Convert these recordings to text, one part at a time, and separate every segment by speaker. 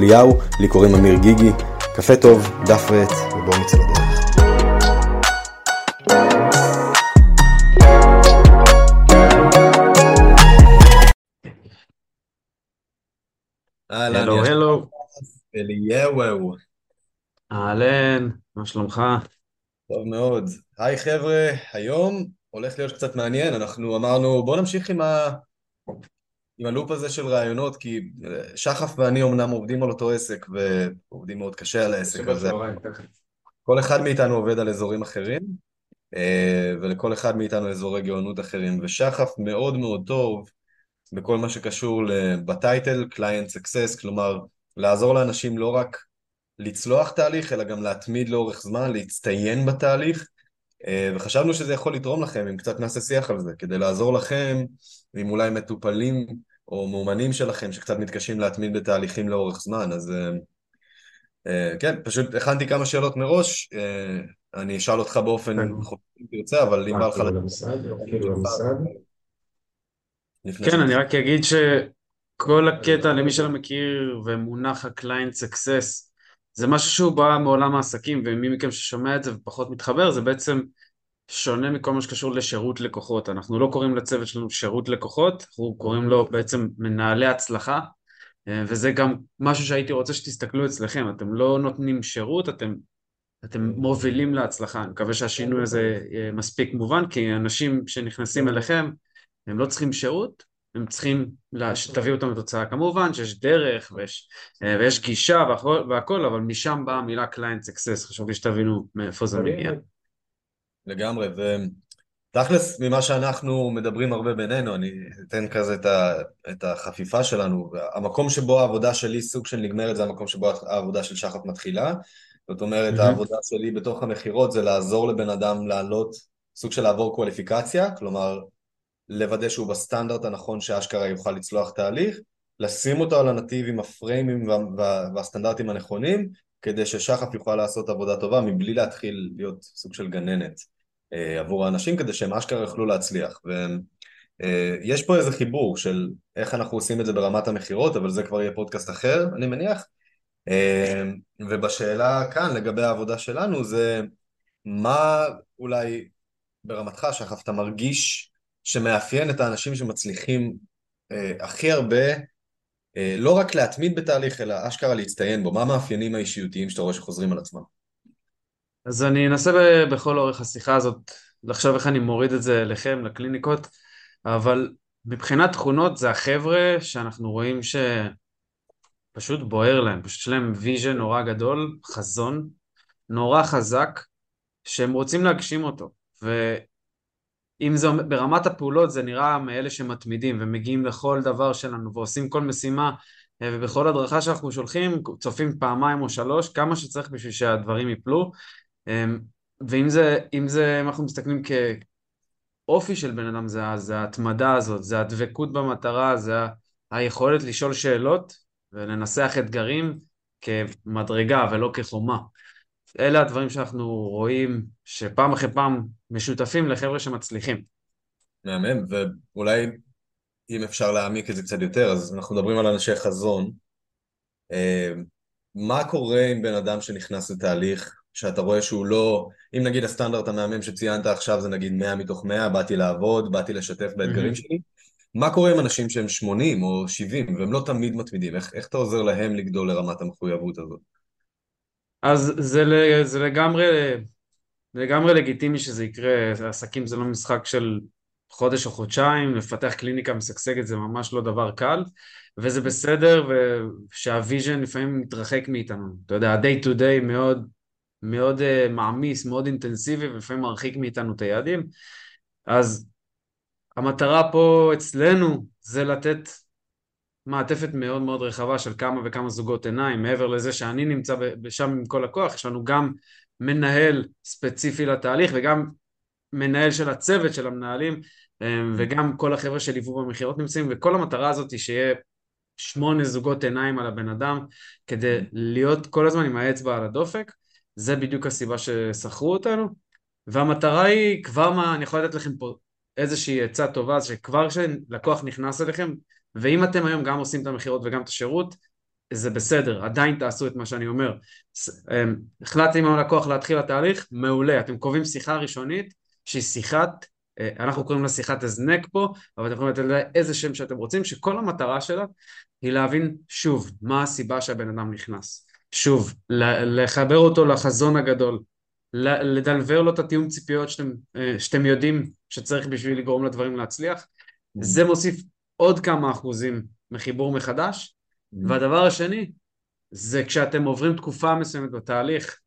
Speaker 1: אליהו, לי קוראים אמיר גיגי. קפה טוב, דף ועט, ובואו נצא לדרך.
Speaker 2: הלו, הלו.
Speaker 1: אליהו.
Speaker 2: אהלן, מה שלומך?
Speaker 1: טוב מאוד. היי חבר'ה, היום הולך להיות קצת מעניין, אנחנו אמרנו בואו נמשיך עם, ה... עם הלופ הזה של רעיונות, כי אה, שחף ואני אמנם עובדים על אותו עסק, ועובדים מאוד קשה על העסק הזה. כל אחד מאיתנו עובד על אזורים אחרים, אה, ולכל אחד מאיתנו אזורי גאונות אחרים, ושחף מאוד מאוד טוב בכל מה שקשור בטייטל, Client Success, כלומר, לעזור לאנשים לא רק לצלוח תהליך, אלא גם להתמיד לאורך זמן, להצטיין בתהליך, אה, וחשבנו שזה יכול לתרום לכם, אם קצת נעשה שיח על זה, כדי לעזור לכם, עם אולי מטופלים או מאומנים שלכם שקצת מתקשים להתמיד בתהליכים לאורך זמן, אז אה, אה, כן, פשוט הכנתי כמה שאלות מראש, אני אשאל אותך באופן
Speaker 2: כן.
Speaker 1: חופשי אם תרצה, אבל אם בא לך...
Speaker 2: כן, אני רק אגיד שכל הקטע, למי שלא מכיר, ומונח ה-client success, זה משהו שהוא בא מעולם העסקים, ומי מכם ששומע את זה ופחות מתחבר, זה בעצם שונה מכל מה שקשור לשירות לקוחות. אנחנו לא קוראים לצוות שלנו שירות לקוחות, אנחנו קוראים לו בעצם מנהלי הצלחה, אה, וזה גם משהו שהייתי רוצה שתסתכלו אצלכם, אתם לא נותנים שירות, אתם, אתם מובילים להצלחה. אני מקווה שהשינוי הזה מספיק מובן, כי אנשים שנכנסים אליכם, הם לא צריכים שירות, הם צריכים שתביאו אותם לתוצאה. כמובן שיש דרך ויש, אה, ויש גישה והכל, והכל, אבל משם באה המילה client success, חשוב לי שתבינו מאיפה זה מגיע.
Speaker 1: לגמרי, ותכלס ממה שאנחנו מדברים הרבה בינינו, אני אתן כזה את, ה, את החפיפה שלנו, המקום שבו העבודה שלי סוג של נגמרת זה המקום שבו העבודה של שחף מתחילה, זאת אומרת mm-hmm. העבודה שלי בתוך המכירות זה לעזור לבן אדם לעלות, סוג של לעבור קואליפיקציה, כלומר לוודא שהוא בסטנדרט הנכון שאשכרה יוכל לצלוח תהליך, לשים אותו על הנתיב עם הפריימים והסטנדרטים הנכונים, כדי ששחף יוכל לעשות עבודה טובה מבלי להתחיל להיות סוג של גננת אה, עבור האנשים, כדי שהם אשכרה יוכלו להצליח. ויש אה, פה איזה חיבור של איך אנחנו עושים את זה ברמת המכירות, אבל זה כבר יהיה פודקאסט אחר, אני מניח. אה, ובשאלה כאן לגבי העבודה שלנו זה מה אולי ברמתך, שחף, אתה מרגיש שמאפיין את האנשים שמצליחים הכי הרבה, לא רק להתמיד בתהליך, אלא אשכרה להצטיין בו. מה המאפיינים האישיותיים שאתה רואה שחוזרים על עצמם?
Speaker 2: אז אני אנסה בכל אורך השיחה הזאת לחשוב איך אני מוריד את זה אליכם, לקליניקות, אבל מבחינת תכונות זה החבר'ה שאנחנו רואים שפשוט בוער להם, פשוט יש להם vision נורא גדול, חזון נורא חזק, שהם רוצים להגשים אותו. ו... אם זה ברמת הפעולות זה נראה מאלה שמתמידים ומגיעים לכל דבר שלנו ועושים כל משימה אה, ובכל הדרכה שאנחנו שולחים צופים פעמיים או שלוש כמה שצריך בשביל שהדברים ייפלו אמ, ואם זה, אם זה, אם אנחנו מסתכלים כאופי של בן אדם זה, זה ההתמדה הזאת, זה הדבקות במטרה, זה היכולת לשאול שאלות ולנסח אתגרים כמדרגה ולא כחומה אלה הדברים שאנחנו רואים שפעם אחרי פעם משותפים לחבר'ה שמצליחים.
Speaker 1: מהמם, ואולי אם אפשר להעמיק את זה קצת יותר, אז אנחנו מדברים על אנשי חזון. אה, מה קורה עם בן אדם שנכנס לתהליך שאתה רואה שהוא לא, אם נגיד הסטנדרט המהמם שציינת עכשיו זה נגיד 100 מתוך 100, באתי לעבוד, באתי לשתף באתגרים mm-hmm. שלי, מה קורה עם אנשים שהם 80 או 70 והם לא תמיד מתמידים? איך, איך אתה עוזר להם לגדול לרמת המחויבות הזאת?
Speaker 2: אז זה, זה לגמרי, לגמרי לגיטימי שזה יקרה, עסקים זה לא משחק של חודש או חודשיים, לפתח קליניקה משגשגת זה ממש לא דבר קל, וזה בסדר ושהוויז'ן לפעמים מתרחק מאיתנו, אתה יודע, ה-day to day מאוד, מאוד uh, מעמיס, מאוד אינטנסיבי ולפעמים מרחיק מאיתנו את היעדים, אז המטרה פה אצלנו זה לתת מעטפת מאוד מאוד רחבה של כמה וכמה זוגות עיניים, מעבר לזה שאני נמצא שם עם כל הכוח, יש לנו גם מנהל ספציפי לתהליך וגם מנהל של הצוות של המנהלים וגם כל החבר'ה שליוו במכירות נמצאים וכל המטרה הזאת היא שיהיה שמונה זוגות עיניים על הבן אדם כדי להיות כל הזמן עם האצבע על הדופק. זה בדיוק הסיבה ששכרו אותנו. והמטרה היא כבר מה, אני יכול לתת לכם פה איזושהי עצה טובה שכבר כשלקוח נכנס אליכם ואם אתם היום גם עושים את המכירות וגם את השירות זה בסדר, עדיין תעשו את מה שאני אומר. אמ, החלטתי עם הלקוח להתחיל התהליך, מעולה. אתם קובעים שיחה ראשונית שהיא שיחת, אה, אנחנו קוראים לה שיחת הזנק פה, אבל אתם יכולים לתת לה איזה שם שאתם רוצים, שכל המטרה שלה היא להבין שוב מה הסיבה שהבן אדם נכנס. שוב, לחבר אותו לחזון הגדול, לדלבר לו את התיאום ציפיות שאתם, אה, שאתם יודעים שצריך בשביל לגרום לדברים להצליח. Mm. זה מוסיף עוד כמה אחוזים מחיבור מחדש. Mm. והדבר השני, זה כשאתם עוברים תקופה מסוימת בתהליך,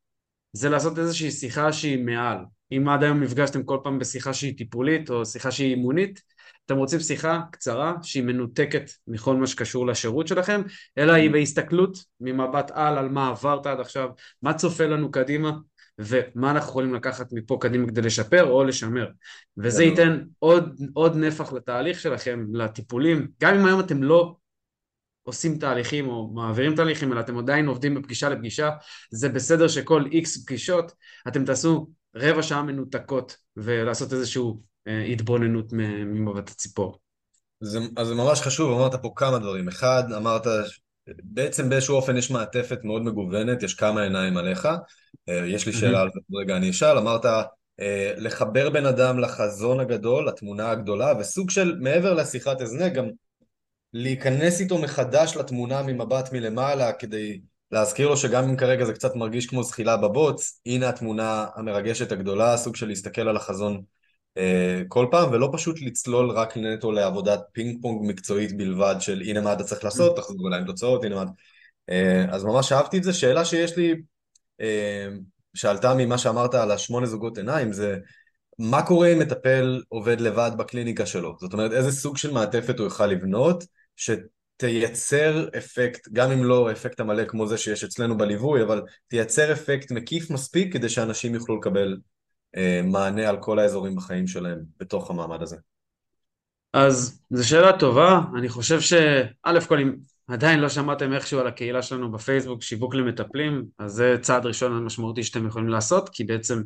Speaker 2: זה לעשות איזושהי שיחה שהיא מעל. אם עד היום נפגשתם כל פעם בשיחה שהיא טיפולית או שיחה שהיא אימונית, אתם רוצים שיחה קצרה שהיא מנותקת מכל מה שקשור לשירות שלכם, אלא היא mm. בהסתכלות ממבט על על מה עברת עד עכשיו, מה צופה לנו קדימה, ומה אנחנו יכולים לקחת מפה קדימה כדי לשפר או לשמר. וזה ייתן עוד, עוד נפח לתהליך שלכם, לטיפולים, גם אם היום אתם לא עושים תהליכים או מעבירים תהליכים, אלא אתם עדיין עובדים בפגישה לפגישה, זה בסדר שכל איקס פגישות אתם תעשו רבע שעה מנותקות ולעשות איזושהי אה, התבוננות ממבט הציפור.
Speaker 1: זה, אז זה ממש חשוב, אמרת פה כמה דברים. אחד, אמרת, בעצם באיזשהו אופן יש מעטפת מאוד מגוונת, יש כמה עיניים עליך. אה, יש לי שאלה על זה, רגע אני אשאל, אמרת אה, לחבר בן אדם לחזון הגדול, לתמונה הגדולה, וסוג של, מעבר לשיחת הזנק, גם להיכנס איתו מחדש לתמונה ממבט מלמעלה, כדי להזכיר לו שגם אם כרגע זה קצת מרגיש כמו זחילה בבוץ, הנה התמונה המרגשת הגדולה, סוג של להסתכל על החזון כל פעם, ולא פשוט לצלול רק נטו לעבודת פינג פונג מקצועית בלבד של הנה מה אתה צריך לעשות, תחזרו אליי עם תוצאות, הנה מה... אז ממש אהבתי את זה. שאלה שיש לי אה, שעלתה ממה שאמרת על השמונה זוגות עיניים, זה מה קורה אם מטפל עובד לבד בקליניקה שלו? זאת אומרת, איזה סוג של מעטפת הוא יוכל לבנות, שתייצר אפקט, גם אם לא אפקט המלא כמו זה שיש אצלנו בליווי, אבל תייצר אפקט מקיף מספיק כדי שאנשים יוכלו לקבל אה, מענה על כל האזורים בחיים שלהם בתוך המעמד הזה.
Speaker 2: אז זו שאלה טובה, אני חושב שא' כל אם עדיין לא שמעתם איכשהו על הקהילה שלנו בפייסבוק, שיווק למטפלים, אז זה צעד ראשון משמעותי שאתם יכולים לעשות, כי בעצם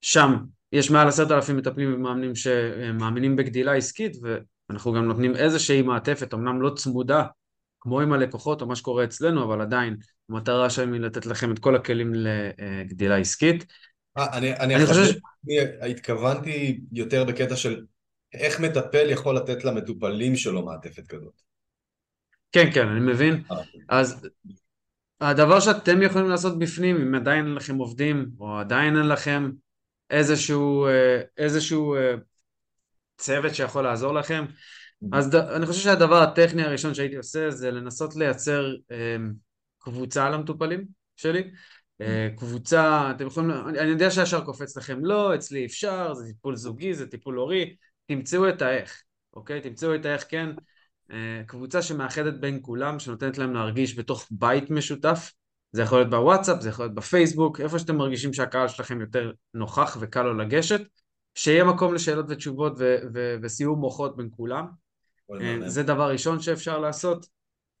Speaker 2: שם יש מעל עשרת אלפים מטפלים ומאמנים שמאמינים בגדילה עסקית, ואנחנו גם נותנים איזושהי מעטפת, אמנם לא צמודה, כמו עם הלקוחות או מה שקורה אצלנו, אבל עדיין המטרה שלנו היא לתת לכם את כל הכלים לגדילה עסקית.
Speaker 1: 아, אה, אני, אני, אני חושב. התכוונתי יותר בקטע של איך מטפל יכול לתת למטופלים שלו מעטפת כזאת.
Speaker 2: כן, כן, אני מבין. אה, אוקיי. אז הדבר שאתם יכולים לעשות בפנים, אם עדיין אין לכם עובדים, או עדיין אין לכם איזשהו, אה, איזשהו אה, צוות שיכול לעזור לכם, mm-hmm. אז ד, אני חושב שהדבר הטכני הראשון שהייתי עושה זה לנסות לייצר קבוצה למטופלים שלי. Mm-hmm. קבוצה, אתם יכולים, אני יודע שישר קופץ לכם, לא, אצלי אפשר, זה טיפול זוגי, זה טיפול הורי, תמצאו את האיך, אוקיי? תמצאו את האיך כן. אה, קבוצה שמאחדת בין כולם, שנותנת להם להרגיש בתוך בית משותף. זה יכול להיות בוואטסאפ, זה יכול להיות בפייסבוק, איפה שאתם מרגישים שהקהל שלכם יותר נוכח וקל לו לגשת, שיהיה מקום לשאלות ותשובות ו- ו- וסיום מוחות בין כולם. אה, זה דבר ראשון שאפשר לעשות.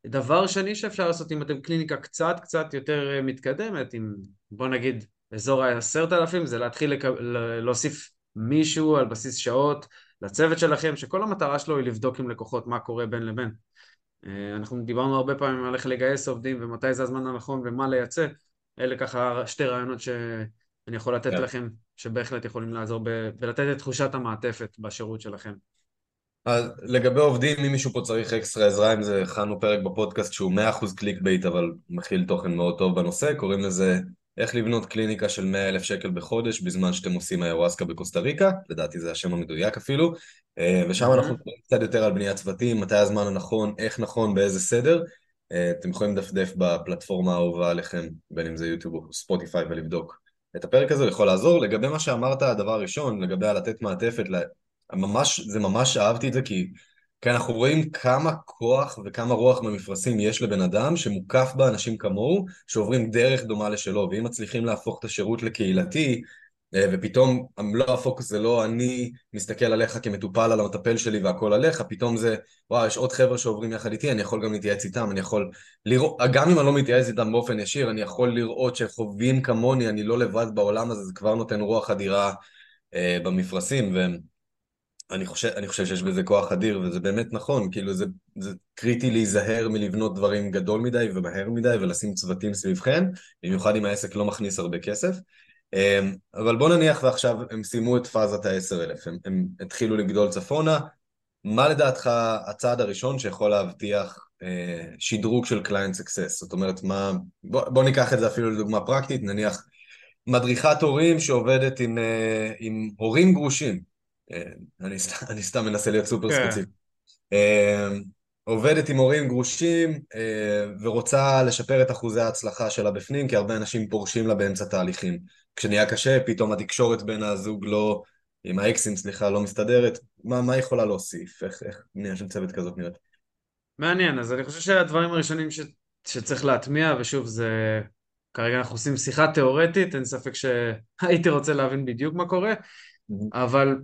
Speaker 2: דבר שני שאפשר לעשות אם אתם קליניקה קצת קצת יותר אה, מתקדמת, עם בוא נגיד אזור העשרת אלפים, זה להתחיל לק... להוסיף מישהו על בסיס שעות לצוות שלכם, שכל המטרה שלו היא לבדוק עם לקוחות מה קורה בין לבין. אה, אנחנו דיברנו הרבה פעמים על איך לגייס עובדים ומתי זה הזמן הנכון ומה לייצא. אלה ככה שתי רעיונות שאני יכול לתת yeah. כן. לכם, שבהחלט יכולים לעזור ב- בלתת את תחושת המעטפת בשירות שלכם.
Speaker 1: אז לגבי עובדים, אם מישהו פה צריך אקסטרה עזרה עם זה, הכנו פרק בפודקאסט שהוא 100% click bait, אבל מכיל תוכן מאוד טוב בנושא, קוראים לזה איך לבנות קליניקה של 100 אלף שקל בחודש בזמן שאתם עושים איוואסקה בקוסטה ריקה, לדעתי זה השם המדויק אפילו, אה, ושם אנחנו מדברים קצת יותר על בניית צוותים, מתי הזמן הנכון, איך נכון, באיזה סדר. אה, אתם יכולים לדפדף בפלטפורמה האהובה עליכם, בין אם זה יוטיוב או ספוטיפיי, ולבדוק את הפרק הזה, יכול לעזור. לגבי מה שאמרת, הדבר הראשון, לגבי הלתת מעטפת, ממש, זה ממש אהבתי את זה, כי כי אנחנו רואים כמה כוח וכמה רוח במפרשים יש לבן אדם שמוקף באנשים כמוהו, שעוברים דרך דומה לשלו, ואם מצליחים להפוך את השירות לקהילתי, אה, ופתאום מלוא הפוקוס זה לא אני מסתכל עליך כמטופל על המטפל שלי והכל עליך, פתאום זה, וואו, יש עוד חבר'ה שעוברים יחד איתי, אני יכול גם להתייעץ איתם, אני יכול לראות, גם אם אני לא מתייעץ איתם באופן ישיר, אני יכול לראות שהם חווים כמוני, אני לא לבד בעולם הזה, זה כבר נותן רוח אדירה אה, במפרשים, ואני חושב, חושב שיש בזה כוח אדיר, וזה באמת נכון, כאילו זה, זה קריטי להיזהר מלבנות דברים גדול מדי ומהר מדי ולשים צוותים סביבכם, במיוחד אם העסק לא מכניס הרבה כסף. אמ, אבל בוא נניח ועכשיו הם סיימו את פאזת ה-10,000, הם, הם התחילו לגדול צפונה, מה לדעתך הצעד הראשון שיכול להבטיח אה, שדרוג של client success? זאת אומרת, מה... בוא, בוא ניקח את זה אפילו לדוגמה פרקטית, נניח מדריכת הורים שעובדת עם, אה, עם הורים גרושים, אני, סת, אני סתם מנסה להיות סופר כן. ספציפי. אה, עובדת עם הורים גרושים אה, ורוצה לשפר את אחוזי ההצלחה שלה בפנים, כי הרבה אנשים פורשים לה באמצע תהליכים. כשנהיה קשה, פתאום התקשורת בין הזוג לא, עם האקסים, סליחה, לא מסתדרת. מה, מה יכולה להוסיף? איך, איך בנייה של צוות כזאת נראית?
Speaker 2: מעניין, אז אני חושב שהדברים הראשונים ש, שצריך להטמיע, ושוב, זה... כרגע אנחנו עושים שיחה תיאורטית, אין ספק שהייתי רוצה להבין בדיוק מה קורה, אבל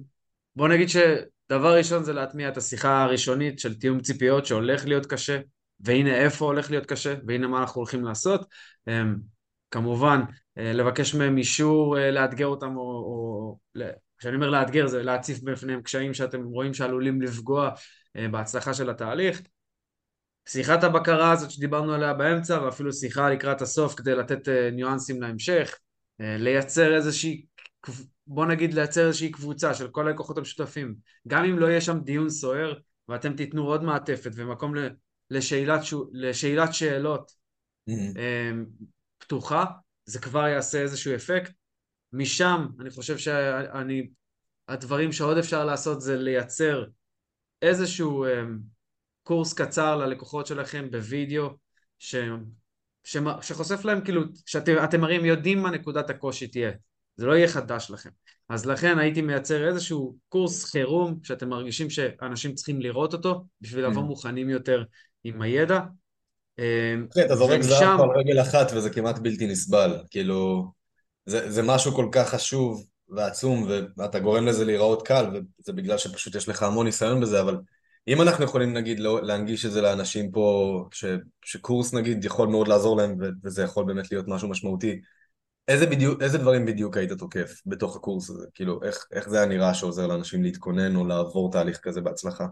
Speaker 2: בוא נגיד שדבר ראשון זה להטמיע את השיחה הראשונית של תיאום ציפיות שהולך להיות קשה, והנה איפה הולך להיות קשה, והנה מה אנחנו הולכים לעשות. אמ, כמובן, אה, לבקש מהם אישור אה, לאתגר אותם, או, או כשאני אומר לאתגר זה להציף בפניהם קשיים שאתם רואים שעלולים לפגוע אה, בהצלחה של התהליך. שיחת הבקרה הזאת שדיברנו עליה באמצע, ואפילו שיחה לקראת הסוף כדי לתת ניואנסים להמשך, לייצר איזושהי, בוא נגיד לייצר איזושהי קבוצה של כל הלקוחות המשותפים, גם אם לא יהיה שם דיון סוער, ואתם תיתנו עוד מעטפת ומקום לשאלת, לשאלת שאלות mm-hmm. פתוחה, זה כבר יעשה איזשהו אפקט. משם אני חושב שאני, הדברים שעוד אפשר לעשות זה לייצר איזשהו um, קורס קצר ללקוחות שלכם בווידאו, ש, ש, שחושף להם כאילו, שאתם הרי יודעים מה נקודת הקושי תהיה, זה לא יהיה חדש לכם. אז לכן הייתי מייצר איזשהו קורס חירום שאתם מרגישים שאנשים צריכים לראות אותו בשביל לבוא mm. מוכנים יותר עם הידע,
Speaker 1: אמ, כן, אתה זורק זהב על רגל אחת וזה כמעט בלתי נסבל, כאילו, זה, זה משהו כל כך חשוב ועצום ואתה גורם לזה להיראות קל וזה בגלל שפשוט יש לך המון ניסיון בזה, אבל אם אנחנו יכולים נגיד לא, להנגיש את זה לאנשים פה, ש, שקורס נגיד יכול מאוד לעזור להם וזה יכול באמת להיות משהו משמעותי, איזה, בדיוק, איזה דברים בדיוק היית תוקף בתוך הקורס הזה? כאילו, איך, איך זה היה נראה שעוזר לאנשים להתכונן או לעבור תהליך כזה בהצלחה?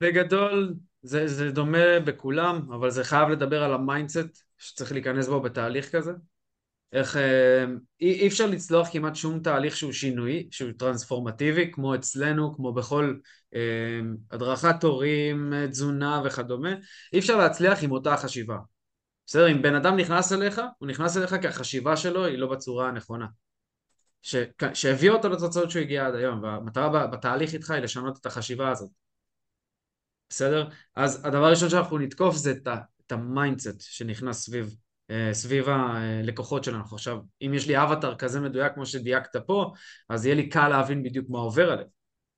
Speaker 2: בגדול, זה, זה דומה בכולם, אבל זה חייב לדבר על ה mindset שצריך להיכנס בו בתהליך כזה. איך אה, אי, אי אפשר לצלוח כמעט שום תהליך שהוא שינוי, שהוא טרנספורמטיבי, כמו אצלנו, כמו בכל אה, הדרכת הורים, תזונה וכדומה, אי אפשר להצליח עם אותה חשיבה. בסדר, אם בן אדם נכנס אליך, הוא נכנס אליך כי החשיבה שלו היא לא בצורה הנכונה. שהביא אותו לתוצאות שהוא הגיע עד היום, והמטרה בתהליך איתך היא לשנות את החשיבה הזאת. בסדר? אז הדבר הראשון שאנחנו נתקוף זה את, את ה mindset שנכנס סביב, אה, סביב הלקוחות שלנו. עכשיו, אם יש לי אבטר כזה מדויק כמו שדייקת פה, אז יהיה לי קל להבין בדיוק מה עובר עליהם.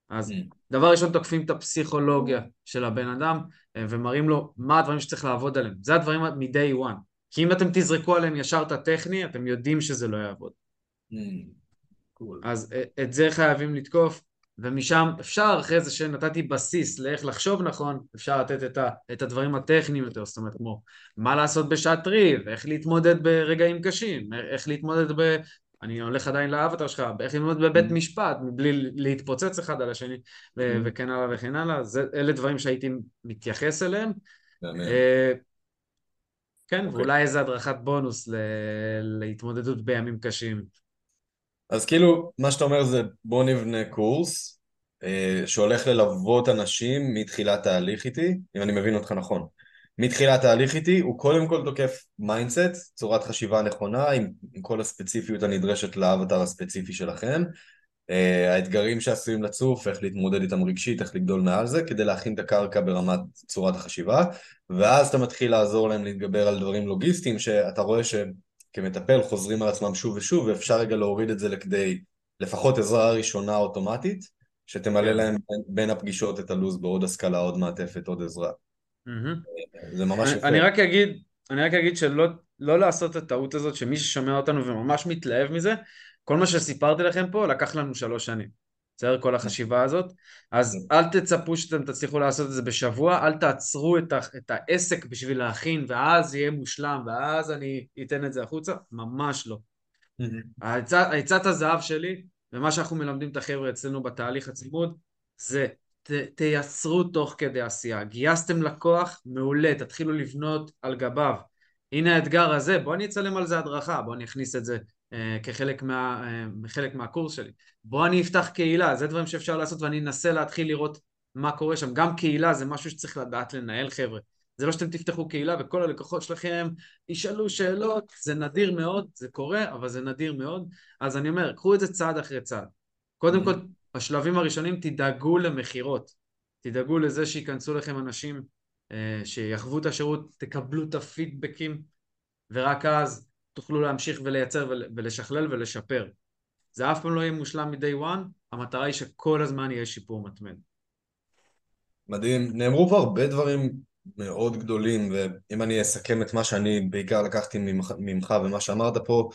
Speaker 2: אז mm. דבר ראשון תוקפים את הפסיכולוגיה של הבן אדם אה, ומראים לו מה הדברים שצריך לעבוד עליהם. זה הדברים מ-day one. כי אם אתם תזרקו עליהם ישר את הטכני, אתם יודעים שזה לא יעבוד. Mm. Cool. אז אה, את זה חייבים לתקוף. ומשם אפשר אחרי זה שנתתי בסיס לאיך לחשוב נכון, אפשר לתת את, ה, את הדברים הטכניים יותר, זאת אומרת כמו מה לעשות בשעת ריב, איך להתמודד ברגעים קשים, איך להתמודד ב... אני הולך עדיין לאבטר שלך, איך לעמוד בבית mm. משפט מבלי להתפוצץ אחד על השני mm. וכן הלאה וכן הלאה, זה, אלה דברים שהייתי מתייחס אליהם. אה, כן, אוקיי. ואולי איזה הדרכת בונוס להתמודדות בימים קשים.
Speaker 1: אז כאילו, מה שאתה אומר זה בוא נבנה קורס אה, שהולך ללוות אנשים מתחילת ההליך איתי, אם אני מבין אותך נכון. מתחילת ההליך איתי הוא קודם כל תוקף mindset, צורת חשיבה נכונה עם, עם כל הספציפיות הנדרשת לאבטר הספציפי שלכם. אה, האתגרים שעשויים לצוף, איך להתמודד איתם רגשית, איך לגדול מעל זה, כדי להכין את הקרקע ברמת צורת החשיבה, ואז אתה מתחיל לעזור להם להתגבר על דברים לוגיסטיים שאתה רואה שהם כמטפל חוזרים על עצמם שוב ושוב, ואפשר רגע להוריד את זה לכדי לפחות עזרה ראשונה אוטומטית, שתמלא
Speaker 2: כן.
Speaker 1: להם בין- בין הפגישות את הלו"ז בעוד השכלה, עוד מעטפת, עוד עזרה. זה ממש יפה.
Speaker 2: אני רק אגיד, אני רק אגיד שלא לא לעשות את הטעות הזאת שמי ששומע אותנו וממש מתלהב מזה, כל מה שסיפרתי לכם פה לקח לנו שלוש שנים. בסדר? כל החשיבה הזאת. אז אל תצפו שאתם תצליחו לעשות את זה בשבוע, אל תעצרו את, ה, את העסק בשביל להכין, ואז יהיה מושלם, ואז אני אתן את זה החוצה. ממש לא. העצה- עצת הזהב שלי, ומה שאנחנו מלמדים את החבר'ה אצלנו בתהליך הצימוד, זה ת, תייצרו תוך כדי עשייה. גייסתם לקוח, מעולה, תתחילו לבנות על גביו. הנה האתגר הזה, בוא אני אצלם על זה הדרכה, בוא אני אכניס את זה אה, כחלק מה, אה, מהקורס שלי. בוא אני אפתח קהילה, זה דברים שאפשר לעשות ואני אנסה להתחיל לראות מה קורה שם. גם קהילה זה משהו שצריך לדעת לנהל חבר'ה. זה לא שאתם תפתחו קהילה וכל הלקוחות שלכם ישאלו שאלות, זה נדיר מאוד, זה קורה, אבל זה נדיר מאוד. אז אני אומר, קחו את זה צעד אחרי צעד. קודם כל, בשלבים הראשונים תדאגו למכירות. תדאגו לזה שייכנסו לכם אנשים אה, שיחוו את השירות, תקבלו את הפידבקים, ורק אז תוכלו להמשיך ולייצר ול- ולשכלל ולשפר. זה אף פעם לא יהיה מושלם מ-day one, המטרה היא שכל הזמן יהיה שיפור מתמיד.
Speaker 1: מדהים. נאמרו פה הרבה דברים מאוד גדולים, ואם אני אסכם את מה שאני בעיקר לקחתי ממך, ממך ומה שאמרת פה,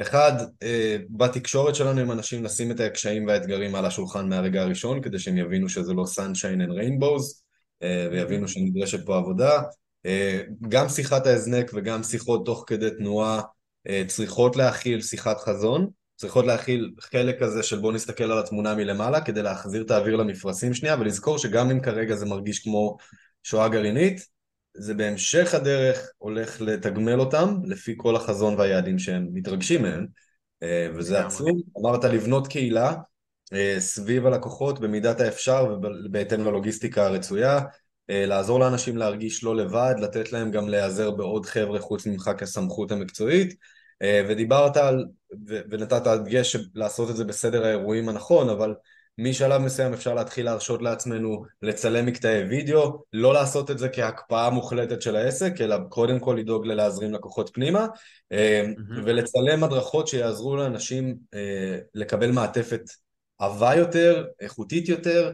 Speaker 1: אחד, אה, בתקשורת שלנו עם אנשים לשים את הקשיים והאתגרים על השולחן מהרגע הראשון, כדי שהם יבינו שזה לא sunshine and rainbows, אה, ויבינו שנדרשת פה עבודה. אה, גם שיחת ההזנק וגם שיחות תוך כדי תנועה צריכות להכיל שיחת חזון, צריכות להכיל חלק כזה של בוא נסתכל על התמונה מלמעלה כדי להחזיר את האוויר למפרשים שנייה ולזכור שגם אם כרגע זה מרגיש כמו שואה גרעינית, זה בהמשך הדרך הולך לתגמל אותם לפי כל החזון והיעדים שהם מתרגשים מהם אה, וזה. עצום. אמרת לבנות קהילה אה, סביב הלקוחות במידת האפשר ובהתאם ללוגיסטיקה הרצויה, אה, לעזור לאנשים להרגיש לא לבד, לתת להם גם להיעזר בעוד חבר'ה חוץ ממך כסמכות המקצועית ודיברת על, ונתת דגש של לעשות את זה בסדר האירועים הנכון, אבל משלב מסוים אפשר להתחיל להרשות לעצמנו לצלם מקטעי וידאו, לא לעשות את זה כהקפאה מוחלטת של העסק, אלא קודם כל לדאוג ללהזרים לקוחות פנימה,
Speaker 2: מהמם.
Speaker 1: ולצלם הדרכות שיעזרו לאנשים אה, לקבל מעטפת עבה יותר, איכותית יותר,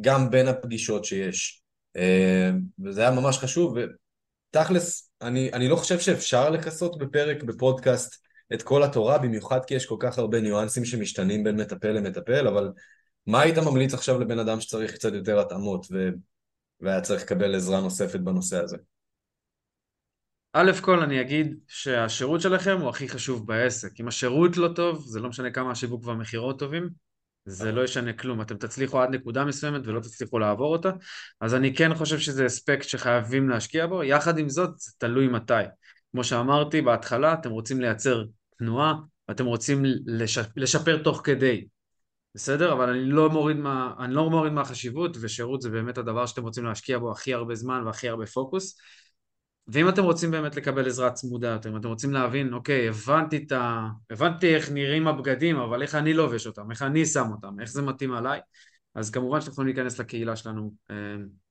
Speaker 1: גם בין הפגישות שיש. אה, וזה היה ממש חשוב, ותכלס, אני, אני לא חושב שאפשר לכסות בפרק בפודקאסט את כל התורה, במיוחד כי יש כל כך הרבה ניואנסים שמשתנים בין מטפל למטפל, אבל מה היית ממליץ עכשיו לבן אדם שצריך קצת יותר התאמות ו... והיה צריך לקבל עזרה נוספת בנושא הזה?
Speaker 2: א' כל אני אגיד שהשירות שלכם הוא הכי חשוב בעסק. אם השירות לא טוב, זה לא משנה כמה השיווק והמכירות טובים, זה לא ישנה כלום. אתם תצליחו עד נקודה מסוימת ולא תצליחו לעבור אותה, אז אני כן חושב שזה אספקט שחייבים להשקיע בו. יחד עם זאת, זה תלוי מתי. כמו שאמרתי בהתחלה, אתם רוצים לייצר תנועה, ואתם רוצים לש... לשפר תוך כדי. בסדר? אבל אני לא מוריד מה... אני לא מוריד מהחשיבות, ושירות זה באמת הדבר שאתם רוצים להשקיע בו הכי הרבה זמן והכי הרבה פוקוס. ואם אתם רוצים באמת לקבל עזרה צמודה יותר, אם אתם רוצים להבין, אוקיי, הבנתי את ה... הבנתי איך נראים הבגדים, אבל איך אני לובש אותם, איך אני שם אותם, איך זה מתאים עליי, אז כמובן שאתם יכולים להיכנס לקהילה שלנו. אה,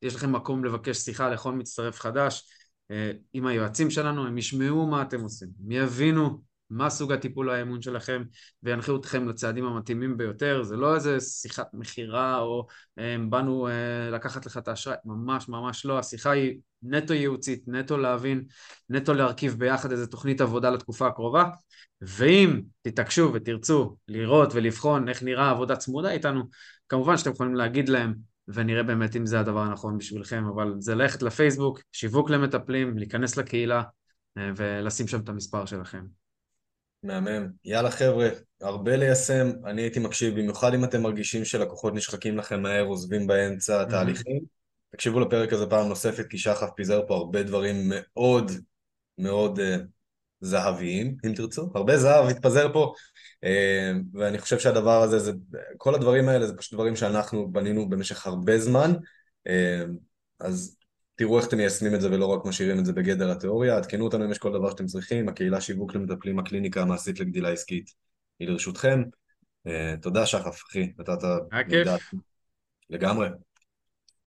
Speaker 2: יש לכם מקום לבקש שיחה לכל מצטרף חדש אה, עם היועצים שלנו, הם ישמעו מה אתם עושים, הם יבינו מה סוג הטיפול האמון שלכם וינחו אתכם לצעדים המתאימים ביותר, זה לא איזה שיחת מכירה או אה, באנו אה, לקחת לך את האשראי, ממש ממש לא, השיחה היא נטו ייעוצית, נטו להבין, נטו להרכיב ביחד איזה תוכנית עבודה לתקופה הקרובה, ואם תתעקשו ותרצו לראות ולבחון איך נראה עבודה צמודה איתנו, כמובן שאתם יכולים להגיד להם ונראה באמת אם זה הדבר הנכון בשבילכם, אבל זה ללכת לפייסבוק, שיווק למטפלים, להיכנס לקהילה אה, ולשים שם את המספר שלכם.
Speaker 1: מהמם. יאללה חבר'ה, הרבה ליישם, אני הייתי מקשיב, במיוחד אם אתם מרגישים שלקוחות נשחקים לכם מהר, עוזבים באמצע התהליכים. תקשיבו לפרק הזה פעם נוספת, כי שחף פיזר פה הרבה דברים מאוד מאוד uh, זהביים, אם תרצו. הרבה זהב התפזר פה, uh, ואני חושב שהדבר הזה, זה, כל הדברים האלה זה פשוט דברים שאנחנו בנינו במשך הרבה זמן, uh, אז תראו איך אתם מיישמים את זה ולא רק משאירים את זה בגדר התיאוריה, עדכנו אותנו אם יש כל דבר שאתם צריכים, הקהילה שיווק למטפלים, הקליניקה המעשית לגדילה עסקית היא לרשותכם. Uh, תודה שחף, אחי, נתת
Speaker 2: כיף.
Speaker 1: לגמרי.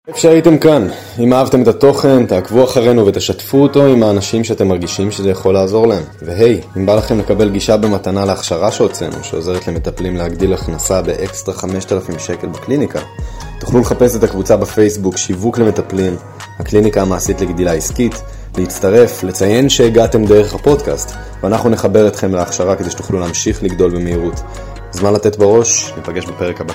Speaker 1: איפה שהייתם כאן, אם אהבתם את התוכן, תעקבו אחרינו ותשתפו אותו עם האנשים שאתם מרגישים שזה יכול לעזור להם. והי, אם בא לכם לקבל גישה במתנה להכשרה שהוצאנו, שעוזרת למטפלים להגדיל הכנסה באקסטרה 5,000 שקל בקליניקה, תוכלו לחפש את הקבוצה בפייסבוק שיווק למטפלים, הקליניקה המעשית לגדילה עסקית, להצטרף, לציין שהגעתם דרך הפודקאסט, ואנחנו נחבר אתכם להכשרה כדי שתוכלו להמשיך לגדול במהירות. זמן לתת בראש, ניפגש בפרק הבא.